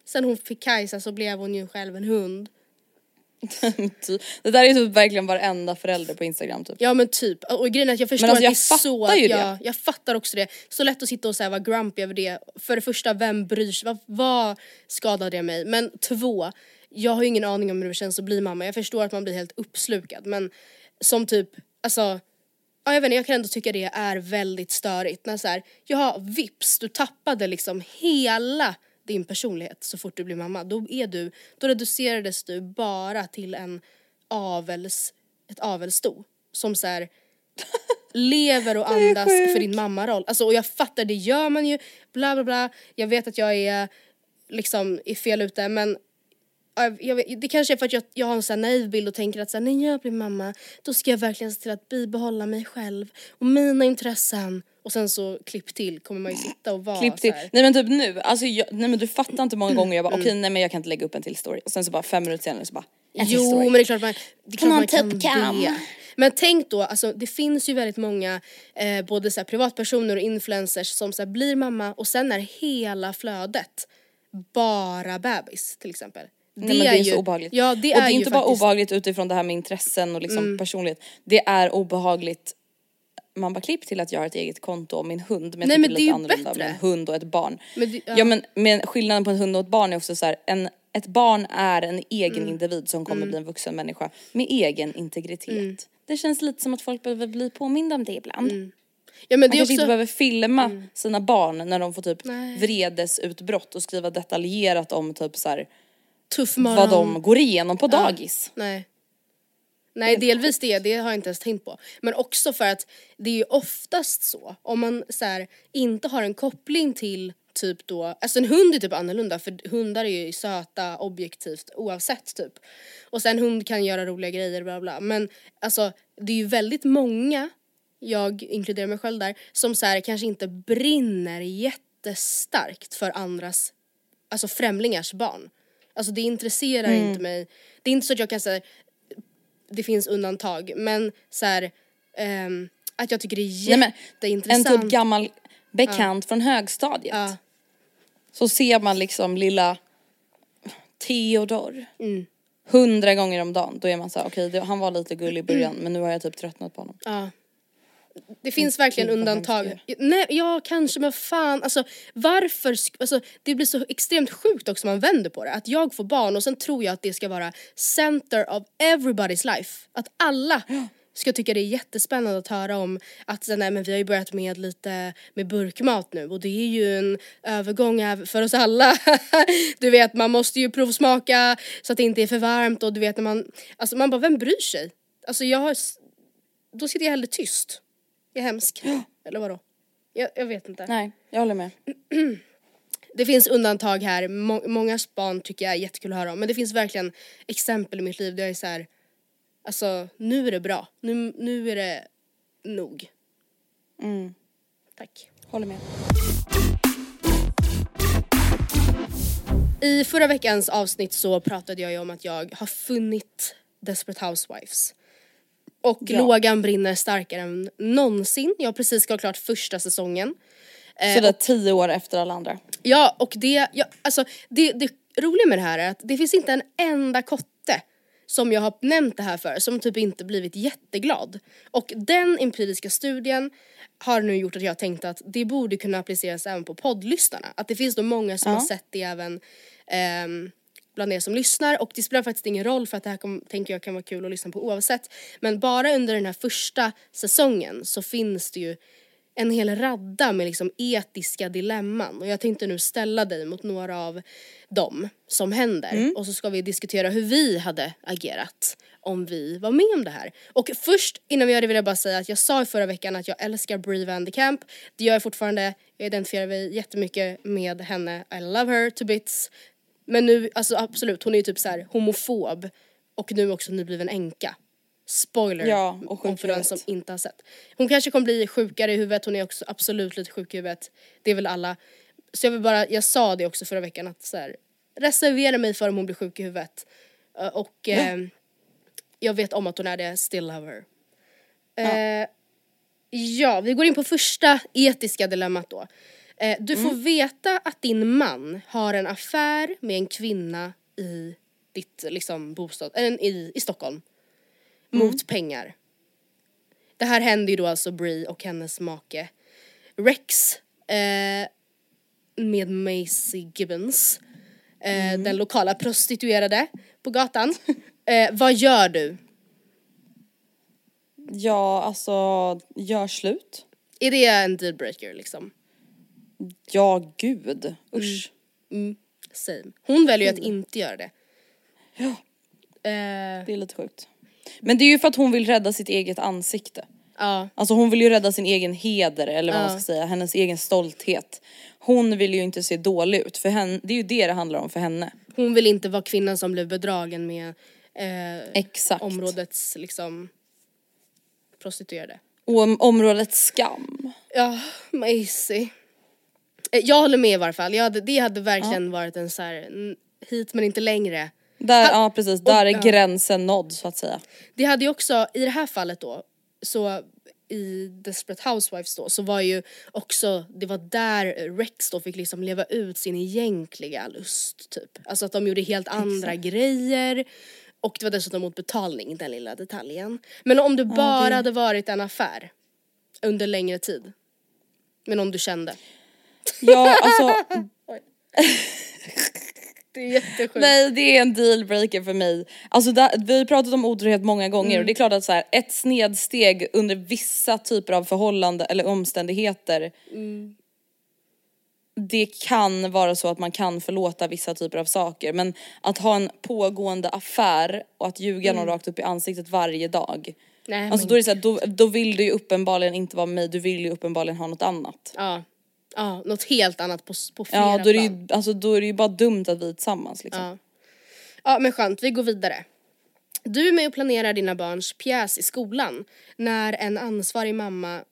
Sen hon fick Kajsa så blev hon ju själv en hund. Det där är typ verkligen varenda förälder på Instagram typ. Ja men typ, och grejen är att jag förstår alltså, jag att det är så, ju ja, det. jag fattar också det. Så lätt att sitta och här vara grumpy över det. För det första, vem bryr sig? Vad, vad skadar det mig? Men två, jag har ju ingen aning om hur det känns att bli mamma. Jag förstår att man blir helt uppslukad men som typ, alltså Ja, jag vet inte, jag kan ändå tycka det är väldigt störigt när så här, ja vips, du tappade liksom hela din personlighet så fort du blir mamma. Då är du, då reducerades du bara till en avels, ett avelssto. Som så här, lever och andas för din mammaroll. Alltså och jag fattar, det gör man ju, bla bla bla. Jag vet att jag är liksom är fel ute men jag, vet- det kanske är för att jag, jag har en sån naiv bild och tänker att så här, när jag blir mamma då ska jag verkligen se till att bibehålla mig själv och mina intressen. Och sen så klipp till kommer man ju sitta och vara Klipp till. så här. Nej men typ nu, alltså jag, nej men du fattar inte många gånger jag bara okej nej men jag kan inte lägga upp en till story och sen så bara fem minuter senare så bara en till Jo story. men det är klart man, det är klart man kan typ kan. det. Men tänk då, alltså det finns ju väldigt många eh, både så här, privatpersoner och influencers som så här, blir mamma och sen är hela flödet bara bebis till exempel. Nej, men det är, så obehagligt. Ja det och är det är ju inte bara faktiskt, Mm. obehagligt utifrån det här med intressen och liksom personlighet. Det är obehagligt man bara klipp till att jag har ett eget konto och min hund men jag Nej, tycker men det är ju annorlunda bättre. med en hund och ett barn. Men det- ja. ja. men, men skillnaden på en hund och ett barn är också så här, en, ett barn är en egen Mm. individ som kommer bli en vuxen människa med egen integritet. Mm. Det känns lite som att folk behöver bli påminda om det ibland. ja, men Man det är kanske också, inte behöver filma sina barn när de får typ Nej. vredesutbrott och skriva detaljerat om typ så här, tuff morgon. vad de går igenom på dagis. Nej. Nej delvis det, det har jag inte ens tänkt på. Men också för att det är ju oftast så om man så här, inte har en koppling till typ då, alltså en hund är typ annorlunda för hundar är ju söta objektivt oavsett typ. Och sen hund kan göra roliga grejer bla bla men alltså det är ju väldigt många, jag inkluderar mig själv där, som så här, kanske inte brinner jättestarkt för andras, alltså främlingars barn. Alltså det intresserar inte mig. Det är inte så att jag kan säga det finns undantag men så här, ehm, att jag tycker det är Nej, men En jätteintressant. typ gammal bekant från högstadiet. Ja. Så ser man liksom lilla Theodor Mm. hundra gånger om dagen. Då är man såhär, okej det- han var lite gullig i början men nu har jag typ tröttnat på honom. Ja. Det finns verkligen vad undantag. Nej, ja kanske men fan alltså varför, alltså det blir så extremt sjukt också om man vänder på det. Att jag får barn och sen tror jag att det ska vara center of everybody's life. Att alla ska tycka det är jättespännande att höra om att nej men vi har ju börjat med lite med burkmat nu och det är ju en övergång för oss alla. du vet man måste ju provsmaka så att det inte är för varmt och du vet när man, alltså man bara vem bryr sig? Alltså jag har, då sitter jag hellre tyst. Jag är hemsk. Eller vadå? Jag, jag vet inte. Nej, jag håller med. Det finns undantag här, Må- många barn tycker jag är jättekul att höra om men det finns verkligen exempel i mitt liv där jag är så här. alltså nu är det bra, nu, nu är det nog. Tack. Håller med. I förra veckans avsnitt så pratade jag ju om att jag har funnit Desperate Housewives. Och Ja. lågan brinner starkare än någonsin. Jag har precis gått klart första säsongen. Eh, Sådär tio år efter alla andra. Ja, och det, ja, alltså, det, det roliga med det här är att det finns inte en enda kotte som jag har nämnt det här för som typ inte blivit jätteglad. Och den empiriska studien har nu gjort att jag tänkt att det borde kunna appliceras även på poddlyssnarna. Att det finns då många som har sett det även ehm, bland er som lyssnar och det spelar faktiskt ingen roll för att det här kom, tänker jag kan vara kul att lyssna på oavsett. Men bara under den här första säsongen så finns det ju en hel radda med liksom etiska dilemman och jag tänkte nu ställa dig mot några av dem som händer och så ska vi diskutera hur vi hade agerat om vi var med om det här. Och först innan vi gör det vill jag bara säga att jag sa i förra veckan att jag älskar Brie Van de Camp. Det gör jag fortfarande, jag identifierar mig jättemycket med henne, I love her to bits. Men nu, alltså absolut, hon är ju typ så här homofob och nu också nybliven änka. Spoiler Ja, och sjuk om i för den som inte har sett. Hon kanske kommer bli sjukare i huvudet, hon är också absolut lite sjuk i huvudet. Det är väl alla. Så jag vill bara, jag sa det också förra veckan att så här, reservera mig för om hon blir sjuk i huvudet. Eh, Och eh, jag vet om att hon är det, still love her. Eh, ja, vi går in på första etiska dilemmat då. Eh, du får veta att din man har en affär med en kvinna i ditt liksom bostad, eller i, i Stockholm. Mot pengar. Det här händer ju då alltså Brie och hennes make Rex eh, med Macy Gibbons. Eh, Den lokala prostituerade på gatan. Eh, vad gör du? Ja, alltså gör slut. Är det en dealbreaker liksom? Ja, gud. Usch. Same. Hon väljer ju att inte göra det. Ja. Eh, Det är lite sjukt. Men det är ju för att hon vill rädda sitt eget ansikte. ja. Alltså hon vill ju rädda sin egen heder eller vad man Ja. ska säga, hennes egen stolthet. Hon vill ju inte se dålig ut för henne, det är ju det det handlar om för henne. Hon vill inte vara kvinnan som blev bedragen med eh, Exakt. områdets liksom prostituerade. Och om- området skam. Ja, Maisie. Eh, Jag håller med i varje fall. Hade, det hade verkligen varit en så här, hit men inte längre. Där, Ha- ja precis, där är ja. gränsen nådd så att säga. Det hade ju också, i det här fallet då, så i Desperate Housewives då, så var ju också, det var där Rex då fick liksom leva ut sin egentliga lust typ. Alltså att de gjorde helt andra grejer. Och det var dessutom mot betalning, den lilla detaljen. Men om det bara hade varit en affär under längre tid. Men om du kände. Ja alltså, Det är jättesjukt. nej det är en dealbreaker för mig. Alltså där, vi har pratat om otrohet många gånger och det är klart att så här, ett snedsteg under vissa typer av förhållanden eller omständigheter det kan vara så att man kan förlåta vissa typer av saker men att ha en pågående affär och att ljuga någon rakt upp i ansiktet varje dag. Nej, Alltså men- då är det så här, då, då vill du ju uppenbarligen inte vara med mig, du vill ju uppenbarligen ha något annat. Ja. Ja, något helt annat på, på flera Ja då är, det plan. ju, alltså, då är det ju bara dumt att vi är tillsammans liksom. Ja. ja men skönt, vi går vidare. Du är med och planerar dina barns pjäs i skolan när en ansvarig mamma,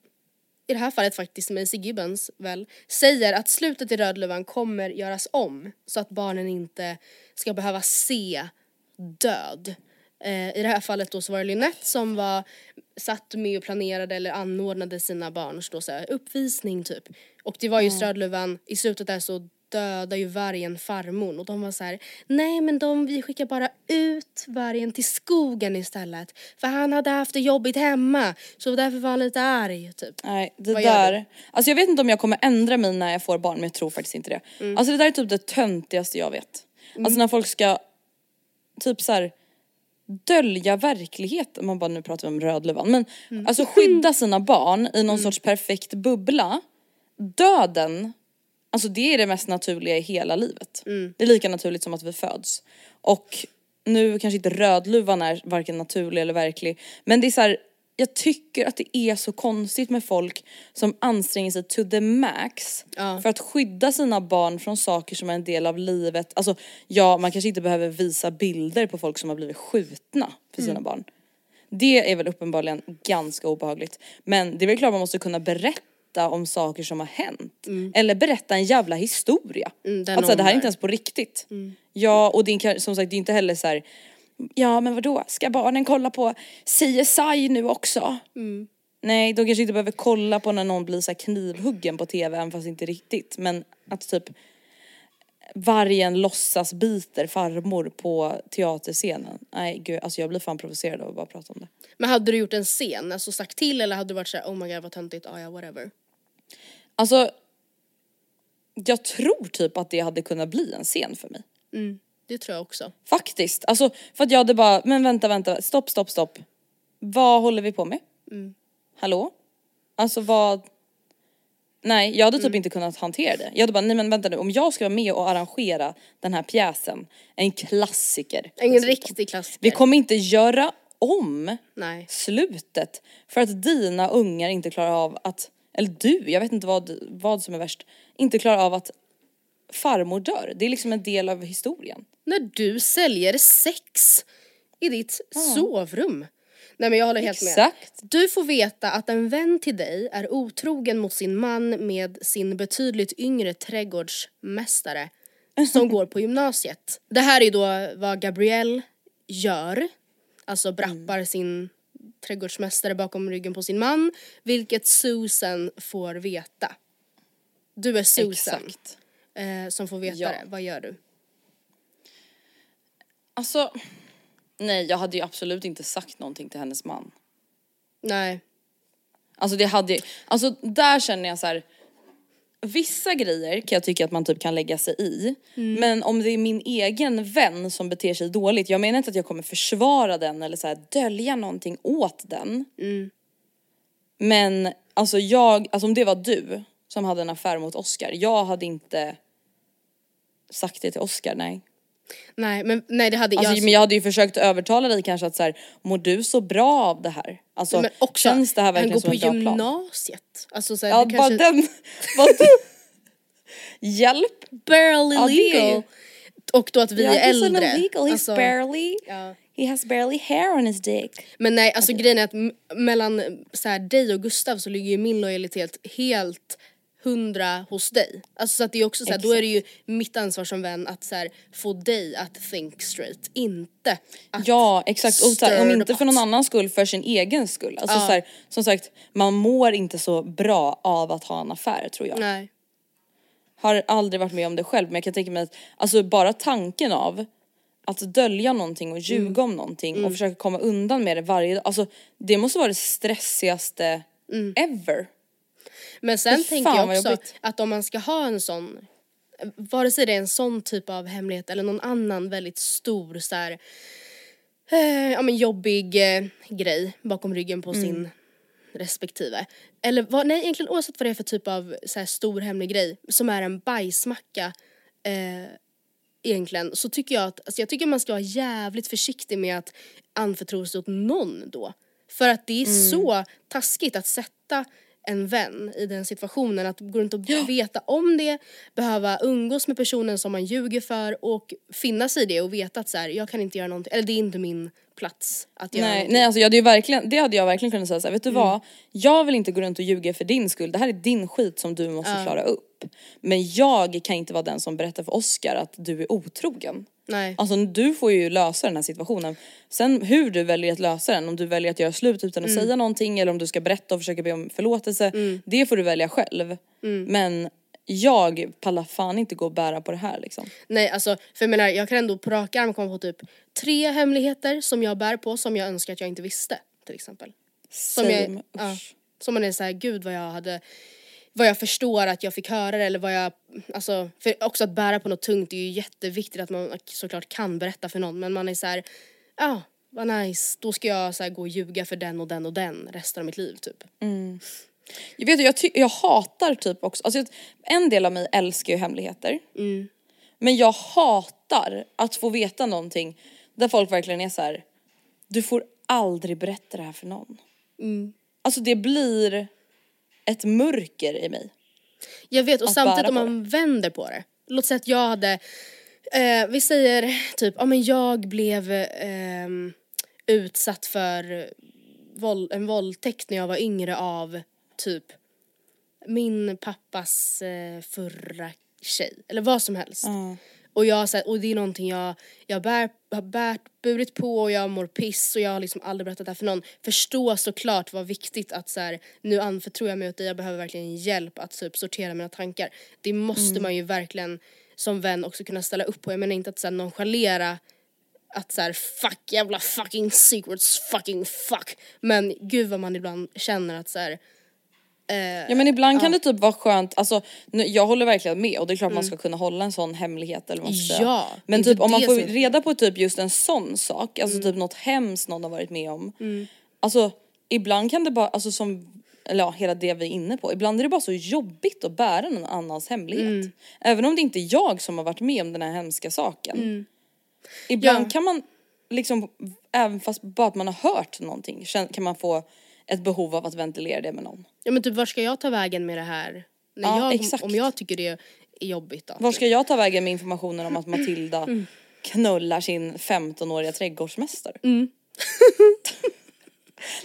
i det här fallet faktiskt Maisie Gibbons väl, säger att slutet i Rödluvan kommer göras om så att barnen inte ska behöva se död. Eh, I det här fallet då så var det Lynette som var satt med och planerade eller anordnade sina barns då så här, uppvisning typ. Och det var just Rödluvan, i slutet där så dödar ju vargen farmor och de var så här: nej men de, vi skickar bara ut vargen till skogen istället för han hade haft det jobbigt hemma så därför var han lite arg typ. Nej det Vad där, alltså jag vet inte om jag kommer ändra mig när jag får barn men jag tror faktiskt inte det. Mm. Alltså det där är typ det töntigaste jag vet. Alltså när folk ska typ så här dölja verkligheten, man bara nu pratar vi om Rödluvan men Mm. alltså skydda sina barn i någon sorts perfekt bubbla. Döden, alltså det är det mest naturliga i hela livet. Mm. Det är lika naturligt som att vi föds. Och nu kanske inte Rödluvan är varken naturlig eller verklig men det är så här, jag tycker att det är så konstigt med folk som anstränger sig to the max Ja. för att skydda sina barn från saker som är en del av livet. Alltså ja, man kanske inte behöver visa bilder på folk som har blivit skjutna för sina barn. Det är väl uppenbarligen ganska obehagligt. Men det är väl klart man måste kunna berätta om saker som har hänt. Eller berätta en jävla historia. Mm, alltså det här är inte ens på riktigt. Ja och det är som sagt det är inte heller så här. Ja men vadå, ska barnen kolla på CSI nu också? Nej, de kanske inte behöver kolla på när någon blir så knivhuggen på tv, även fast inte riktigt. Men att typ vargen låtsas biter farmor på teaterscenen. Nej gud, alltså jag blir fan provocerad av att bara prata om det. Men hade du gjort en scen, alltså sagt till eller hade du varit såhär oh my god vad töntigt, ah, ja whatever. Alltså, jag tror typ att det hade kunnat bli en scen för mig. Det tror jag också. Faktiskt. Alltså för att jag hade bara, men vänta, vänta, stopp, stopp, stopp. Vad håller vi på med? Hallå? Alltså vad? Nej, jag hade typ inte kunnat hantera det. Jag hade bara, nej men vänta nu, om jag ska vara med och arrangera den här pjäsen, en klassiker. En dessutom. riktig klassiker. Vi kommer inte göra om Nej. slutet för att dina ungar inte klarar av att, eller du, jag vet inte vad, vad som är värst, inte klarar av att farmor dör. Det är liksom en del av historien. När du säljer sex i ditt sovrum. Nej men jag håller helt med. Exakt. Du får veta att en vän till dig är otrogen mot sin man med sin betydligt yngre trädgårdsmästare som går på gymnasiet. Det här är då vad Gabrielle gör. Alltså brappar sin trädgårdsmästare bakom ryggen på sin man. Vilket Susan får veta. Du är Susan eh, som får veta Ja. det. Vad gör du? Alltså, nej jag hade ju absolut inte sagt någonting till hennes man. Nej. Alltså det hade alltså där känner jag så här. Vissa grejer kan jag tycka att man typ kan lägga sig i. Men om det är min egen vän som beter sig dåligt, jag menar inte att jag kommer försvara den eller så här dölja någonting åt den. Men alltså jag, alltså om det var du som hade en affär mot Oscar, jag hade inte sagt det till Oscar, nej. Nej men nej det hade Alltså, jag. men jag hade ju försökt övertala dig kanske att så här, mår du så bra av det här? Alltså men också, känns det här han verkligen går som på en bra plan? gymnasiet. Alltså så här, Ja det bara kanske, den, vad du, hjälp! barely Ja, legal. Och då att vi Ja, är he's äldre. illegal, he's Alltså, barely, ja. he has barely hair on his dick. Men nej alltså grejen är att mellan så här, dig och Gustav så ligger ju min lojalitet helt hundra hos dig. Alltså så att det är också så här, då är det ju mitt ansvar som vän att så här, få dig att think straight, inte att Ja exakt, och så här, om inte för någon annans skull, för sin egen skull. Alltså Ja. så här, som sagt, man mår inte så bra av att ha en affär tror jag. Nej. Har aldrig varit med om det själv men jag kan tänka mig att alltså bara tanken av att dölja någonting och ljuga Mm. om någonting och försöka komma undan med det varje dag. Alltså det måste vara det stressigaste Mm. ever. Men sen tänker jag också att om man ska ha en sån, vare sig det är en sån typ av hemlighet eller någon annan väldigt stor så här, eh, ja men jobbig eh, grej bakom ryggen på sin respektive. Eller vad, nej egentligen oavsett vad det är för typ av så här, stor hemlig grej som är en bajsmacka eh, egentligen så tycker jag att, alltså jag tycker man ska vara jävligt försiktig med att anförtro sig åt någon då. För att det är så taskigt att sätta en vän i den situationen, att gå runt och veta om det, behöva umgås med personen som man ljuger för och finna sig i det och veta att så här, jag kan inte göra någonting, eller det är inte min plats att göra Nej, någonting. nej alltså jag hade ju verkligen, det hade jag verkligen kunnat säga såhär, vet du Mm. vad? Jag vill inte gå runt och ljuga för din skull, det här är din skit som du måste klara upp. Men jag kan inte vara den som berättar för Oscar att du är otrogen. Nej. Alltså du får ju lösa den här situationen. Sen hur du väljer att lösa den, om du väljer att göra slut utan att Mm. säga någonting eller om du ska berätta och försöka be om förlåtelse. Det får du välja själv. Mm. Men jag pallar fan inte gå och bära på det här liksom. Nej alltså, för jag menar jag kan ändå på rak arm komma på typ tre hemligheter som jag bär på som jag önskar att jag inte visste till exempel. Som jag, ja, som man är såhär, gud vad jag hade, vad jag förstår att jag fick höra det eller vad jag, alltså för också att bära på något tungt är ju jätteviktigt att man såklart kan berätta för någon men man är såhär, ja ah, vad nice, då ska jag så gå och ljuga för den och den och den resten av mitt liv typ. Jag vet jag, ty- jag hatar typ också, alltså en del av mig älskar ju hemligheter. Men jag hatar att få veta någonting där folk verkligen är så här. du får aldrig berätta det här för någon. Alltså det blir ett mörker i mig. Jag vet och samtidigt om man vänder på det. Låt säga att jag hade, eh, vi säger typ, ja men jag blev ehm, utsatt för våld, en våldtäkt när jag var yngre av typ min pappas eh, förra tjej eller vad som helst. Och, jag, så här, och det är någonting jag, jag bär, har bärt, burit på och jag mår piss och jag har liksom aldrig berättat det här för någon. Förstå såklart vad viktigt att så här, nu anförtror jag mig åt dig, jag behöver verkligen hjälp att typ sortera mina tankar. Det måste man ju verkligen som vän också kunna ställa upp på. Jag menar inte att så här, nonchalera att så här, fuck jävla fucking secrets fucking fuck. Men gud vad man ibland känner att så här, Ja men ibland kan det typ vara skönt, alltså jag håller verkligen med och det är klart man Mm. ska kunna hålla en sån hemlighet eller vad man ska säga. Ja, Men är typ om man får Mm. reda på typ just en sån sak, alltså typ något hemskt någon har varit med om. Alltså ibland kan det bara, alltså som, eller ja hela det vi är inne på, ibland är det bara så jobbigt att bära någon annans hemlighet. Mm. Även om det inte är jag som har varit med om den här hemska saken. Ibland Mm. Ja. kan man liksom, även fast bara att man har hört någonting, kan man få ett behov av att ventilera det med någon. ja men typ var ska jag ta vägen med det här? När Ja, jag, exakt. Om jag tycker det är jobbigt då? Var ska jag ta vägen med informationen om att Matilda Mm. knullar sin 15-åriga trädgårdsmästare? Mm.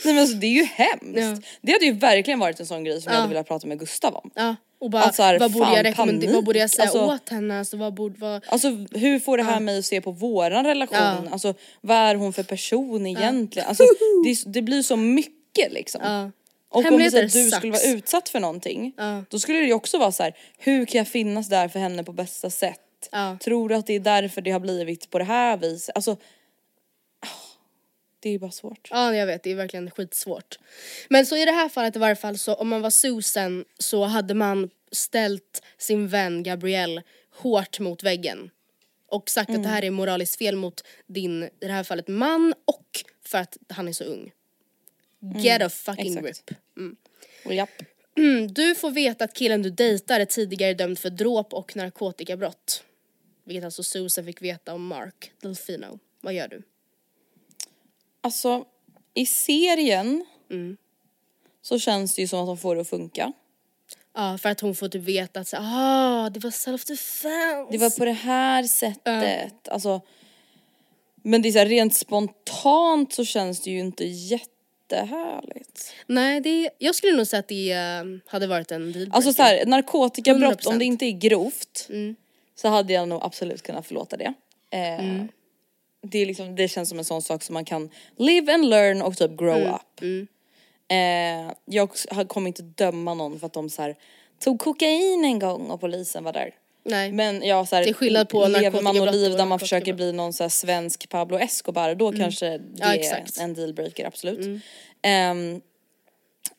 Nej men alltså det är ju hemskt. Ja. Det hade ju verkligen varit en sån grej som jag Ja. hade velat prata med Gustav om. Ja, och bara Alltså här, vad borde fan, jag rekommendera, panik. vad borde jag säga Alltså- åt henne? Alltså vad borde, vad... Alltså hur får det här mig att se på våran relation? Ja. Alltså vad är hon för person egentligen? Alltså det, det blir så mycket liksom. Ja. Och om det så att du skulle sucks. vara utsatt för någonting, Ja. då skulle det ju också vara så här: hur kan jag finnas där för henne på bästa sätt? Ja. Tror du att det är därför det har blivit på det här viset? Alltså, ah, det är ju bara svårt. Ja jag vet, det är verkligen skitsvårt. Men så i det här fallet i varje fall så om man var Susan så hade man ställt sin vän Gabrielle hårt mot väggen. Och sagt att det här är moraliskt fel mot din, i det här fallet man och för att han är så ung. Get a fucking exakt. grip. Och japp. Mm, du får veta att killen du dejtar är tidigare dömd för dråp och narkotikabrott. vilket alltså Susan fick veta om Mark Delfino. Vad gör du? Alltså, i serien Mm. så känns det ju som att de får det att funka. Ja, för att hon får typ veta att så, ah, det var self defense. Det var på det här sättet. Alltså, men det är så här, rent spontant så känns det ju inte jättehärligt. Nej, det, jag skulle nog säga att det eh, hade varit en dealbreaker. Alltså så här, narkotikabrott, om 100%. det inte är grovt Mm. så hade jag nog absolut kunnat förlåta det. Eh, Mm. det, är liksom, det känns som en sån sak som man kan live and learn och typ grow Mm. up. Eh, jag kommer inte döma någon för att de så här, tog kokain en gång och polisen var där. Nej. Men jag så här, Det är skillnad på lever man något liv och där man försöker bli någon så här svensk Pablo Escobar då kanske det Mm. Ja. Mm. är en dealbreaker absolut. Ehm,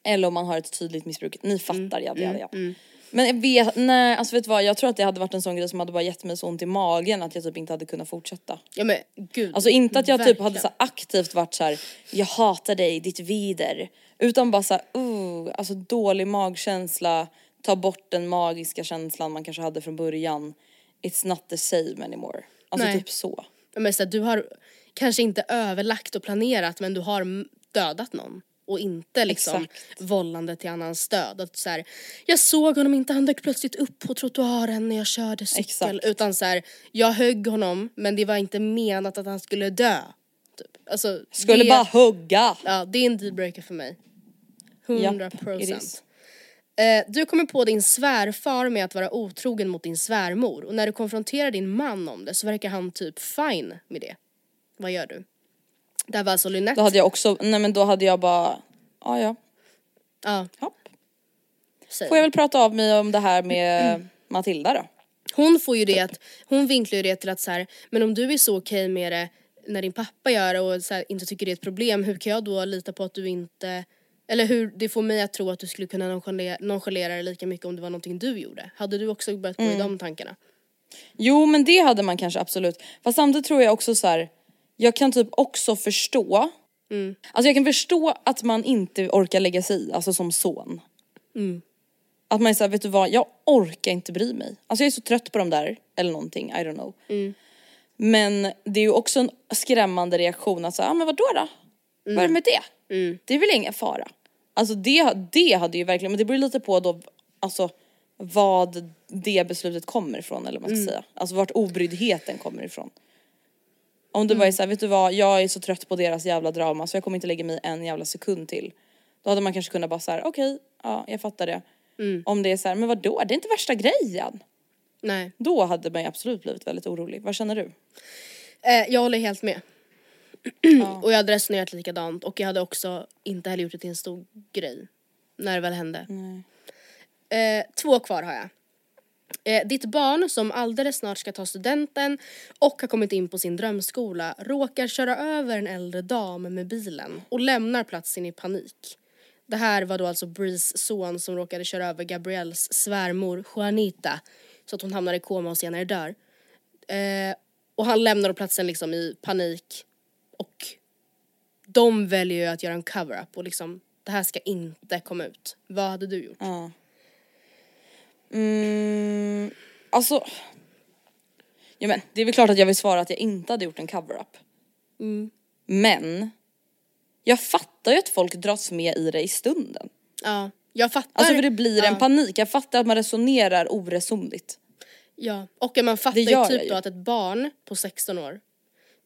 eller om man har ett tydligt missbruk, ni fattar Mm. jada jada jada. Men jag vet, nej alltså vet du vad, jag tror att det hade varit en sån grej som hade bara gett mig så ont i magen att jag typ inte hade kunnat fortsätta. Ja men gud. Alltså inte att jag typ hade verkligen. så aktivt varit så här: jag hatar dig, ditt vider. Utan bara såhär, uh, alltså dålig magkänsla, ta bort den magiska känslan man kanske hade från början. It's not the same anymore. Alltså Nej. typ så. Men så du har kanske inte överlagt och planerat men du har dödat någon. Och inte liksom Exakt. vållande till annans död. Att så här, jag såg honom inte, han dök plötsligt upp på trottoaren när jag körde cykel. Exakt. Utan så här, jag högg honom men det var inte menat att han skulle dö. Typ. Alltså, Skulle det, bara hugga. Ja, det är en dealbreaker för mig. 100 Japp, it procent. Eh, du kommer på din svärfar med att vara otrogen mot din svärmor och när du konfronterar din man om det så verkar han typ fine med det. Vad gör du? Det här var alltså Lynette. Då hade jag också, nej men då hade jag bara, ja ja, Ja, hopp. säg. Får jag väl prata av mig om det här med Matilda då? Hon får ju det att, hon vinklar ju det till att så här, men om du är så okej med det när din pappa gör det och så här, inte tycker det är ett problem, hur kan jag då lita på att du inte eller hur det får mig att tro att du skulle kunna nonchalera, nonchalera det lika mycket om det var någonting du gjorde. Hade du också börjat gå i de tankarna? Jo men det hade man kanske absolut. Fast samtidigt tror jag också så här. jag kan typ också förstå. Alltså jag kan förstå att man inte orkar lägga sig i, alltså som son. Att man är såhär, vet du vad, jag orkar inte bry mig. Alltså jag är så trött på dem där, eller någonting, I don't know. Men det är ju också en skrämmande reaktion att säga, ah, men vadå då? Vad är det med det? Det är väl ingen fara. Alltså det, det hade ju verkligen, men det beror lite på då, alltså vad det beslutet kommer ifrån eller vad man ska säga. Alltså vart obryddheten kommer ifrån. Om du bara är såhär, vet du vad, jag är så trött på deras jävla drama så jag kommer inte lägga mig en jävla sekund till. Då hade man kanske kunnat bara såhär, okej, ja jag fattar det. Om det är såhär, men vadå, det är inte värsta grejen. Nej. Då hade man ju absolut blivit väldigt orolig. Vad känner du? Eh, jag håller helt med. Och jag hade resonerat likadant och jag hade också inte heller gjort det till en stor grej. När det väl hände. Eh, två kvar har jag. Eh, ditt barn som alldeles snart ska ta studenten och har kommit in på sin drömskola råkar köra över en äldre dam med bilen och lämnar platsen i panik. Det här var då alltså Brees son som råkade köra över Gabrielles svärmor Juanita så att hon hamnar i koma och senare dör. Eh, och han lämnar platsen liksom i panik och de väljer ju att göra en cover-up och liksom det här ska inte komma ut. Vad hade du gjort? Ja. Mm, alltså. Ja men det är väl klart att jag vill svara att jag inte hade gjort en cover-up. Men. Jag fattar ju att folk dras med i det i stunden. Ja, jag fattar. Alltså för det blir en ja, panik. Jag fattar att man resonerar oresonligt. Ja, och man fattar ju typ då att ett barn på 16 år,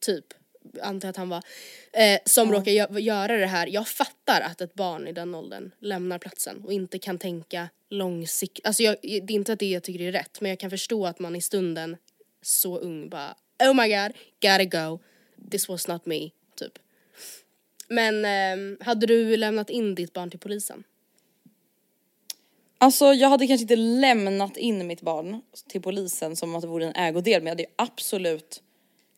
typ, antar att han var, eh, som råkar gö- göra det här. Jag fattar att ett barn i den åldern lämnar platsen och inte kan tänka långsiktigt. Alltså jag, det är inte att det jag tycker är rätt, men jag kan förstå att man i stunden så ung bara Oh my god, gotta go. This was not me, typ. Men ehm, hade du lämnat in ditt barn till polisen? Alltså jag hade kanske inte lämnat in mitt barn till polisen som att det vore en ägodel men jag hade ju absolut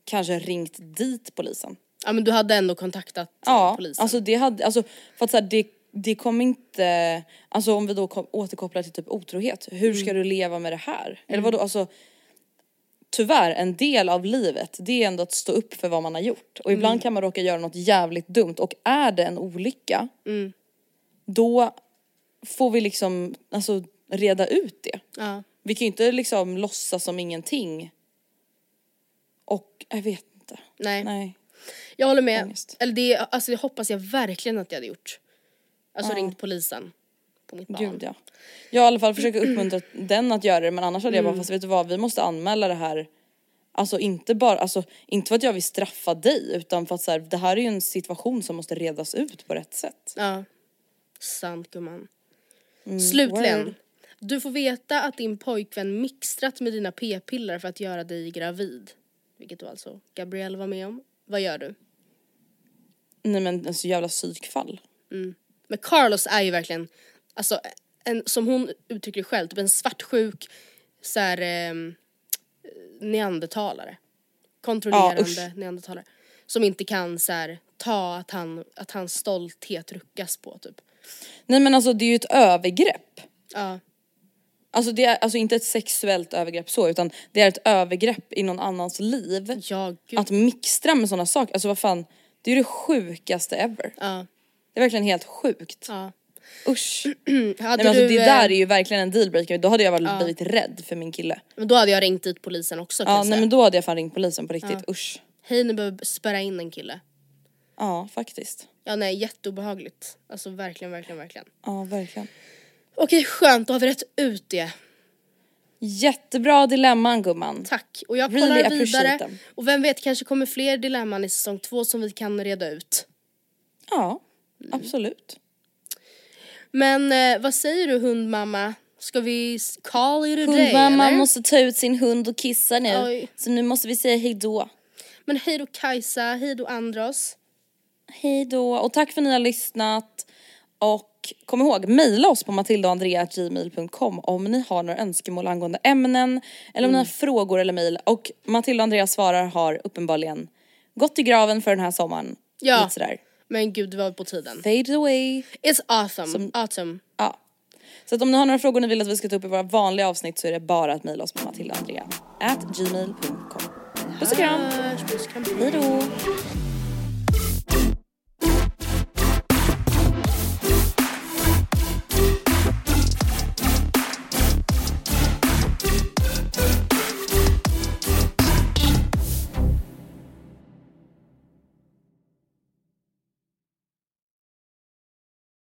kanske ringt dit polisen. Ja men du hade ändå kontaktat Ja, polisen? alltså det hade, alltså för att så här, det, det kommer inte, alltså om vi då kom, återkopplar till typ otrohet, hur ska du leva med det här? Eller vadå, alltså tyvärr en del av livet det är ändå att stå upp för vad man har gjort och ibland kan man råka göra något jävligt dumt och är det en olycka då får vi liksom alltså reda ut det. Ja. Vi kan ju inte liksom låtsas som ingenting jag vet inte. Nej. Nej. Jag håller med. Ångest. Eller det, alltså det hoppas jag verkligen att jag hade gjort. Alltså ringt polisen på mitt barn. Gud ja. Jag har i alla fall försökt uppmuntra den att göra det men annars hade Mm. jag bara fast vet du vad vi måste anmäla det här Alltså inte bara, alltså inte för att jag vill straffa dig utan för att så här, det här är ju en situation som måste redas ut på rätt sätt. Ja. Sant gumman. Slutligen. Mm, word. Du får veta att din pojkvän mixtrat med dina p-piller för att göra dig gravid. Vilket då alltså Gabrielle var med om. Vad gör du? Nej men en så jävla psykfall. Men Carlos är ju verkligen, alltså en, som hon uttrycker det själv, typ en svartsjuk så här, ehm, neandertalare. Kontrollerande Ja, neandertalare. Som inte kan så här, ta att, han, att hans stolthet ruckas på typ. Nej men alltså det är ju ett övergrepp. Ja. Alltså det är alltså inte ett sexuellt övergrepp så utan det är ett övergrepp i någon annans liv. Ja, gud. Att mixtra med sådana saker, alltså vad fan, det är ju det sjukaste ever. Ja. Det är verkligen helt sjukt. Ja. Usch. Nej, men alltså, du, det eh, där är ju verkligen en dealbreaker, då hade jag varit blivit rädd för min kille. Men då hade jag ringt dit polisen också kan Ja jag nej säga. men då hade jag fan ringt polisen på riktigt, usch. Hej ni behöver spärra in en kille. Ja faktiskt. Ja nej jätteobehagligt. Alltså verkligen, verkligen, verkligen. Ja verkligen. Okej skönt, då har vi rätt ut det. Jättebra dilemman gumman. Tack. Och jag kollar vidare. them. Och vem vet, kanske kommer fler dilemman i säsong två som vi kan reda ut. Ja, Mm. absolut. Men eh, vad säger du hundmamma? Ska vi call it a day Hundmamma måste ta ut sin hund och kissa nu. Oj. Så nu måste vi säga hej då. Men hej då Kajsa, hej då Andros. Hej då och tack för att ni har lyssnat. Och kom ihåg, mejla oss på matildaandrea.gmail.com om ni har några önskemål angående ämnen eller om ni har frågor eller mejl. Och Matilda och Andrea svarar har uppenbarligen gått i graven för den här sommaren. Ja. Lite sådär. Men gud det var på tiden. Fade away. It's awesome, awesome. Ja. Så att om ni har några frågor ni vill att vi ska ta upp i våra vanliga avsnitt så är det bara att mejla oss på matildaandrea at gmail.com. Puss och kram. Puss, kram. Hej då.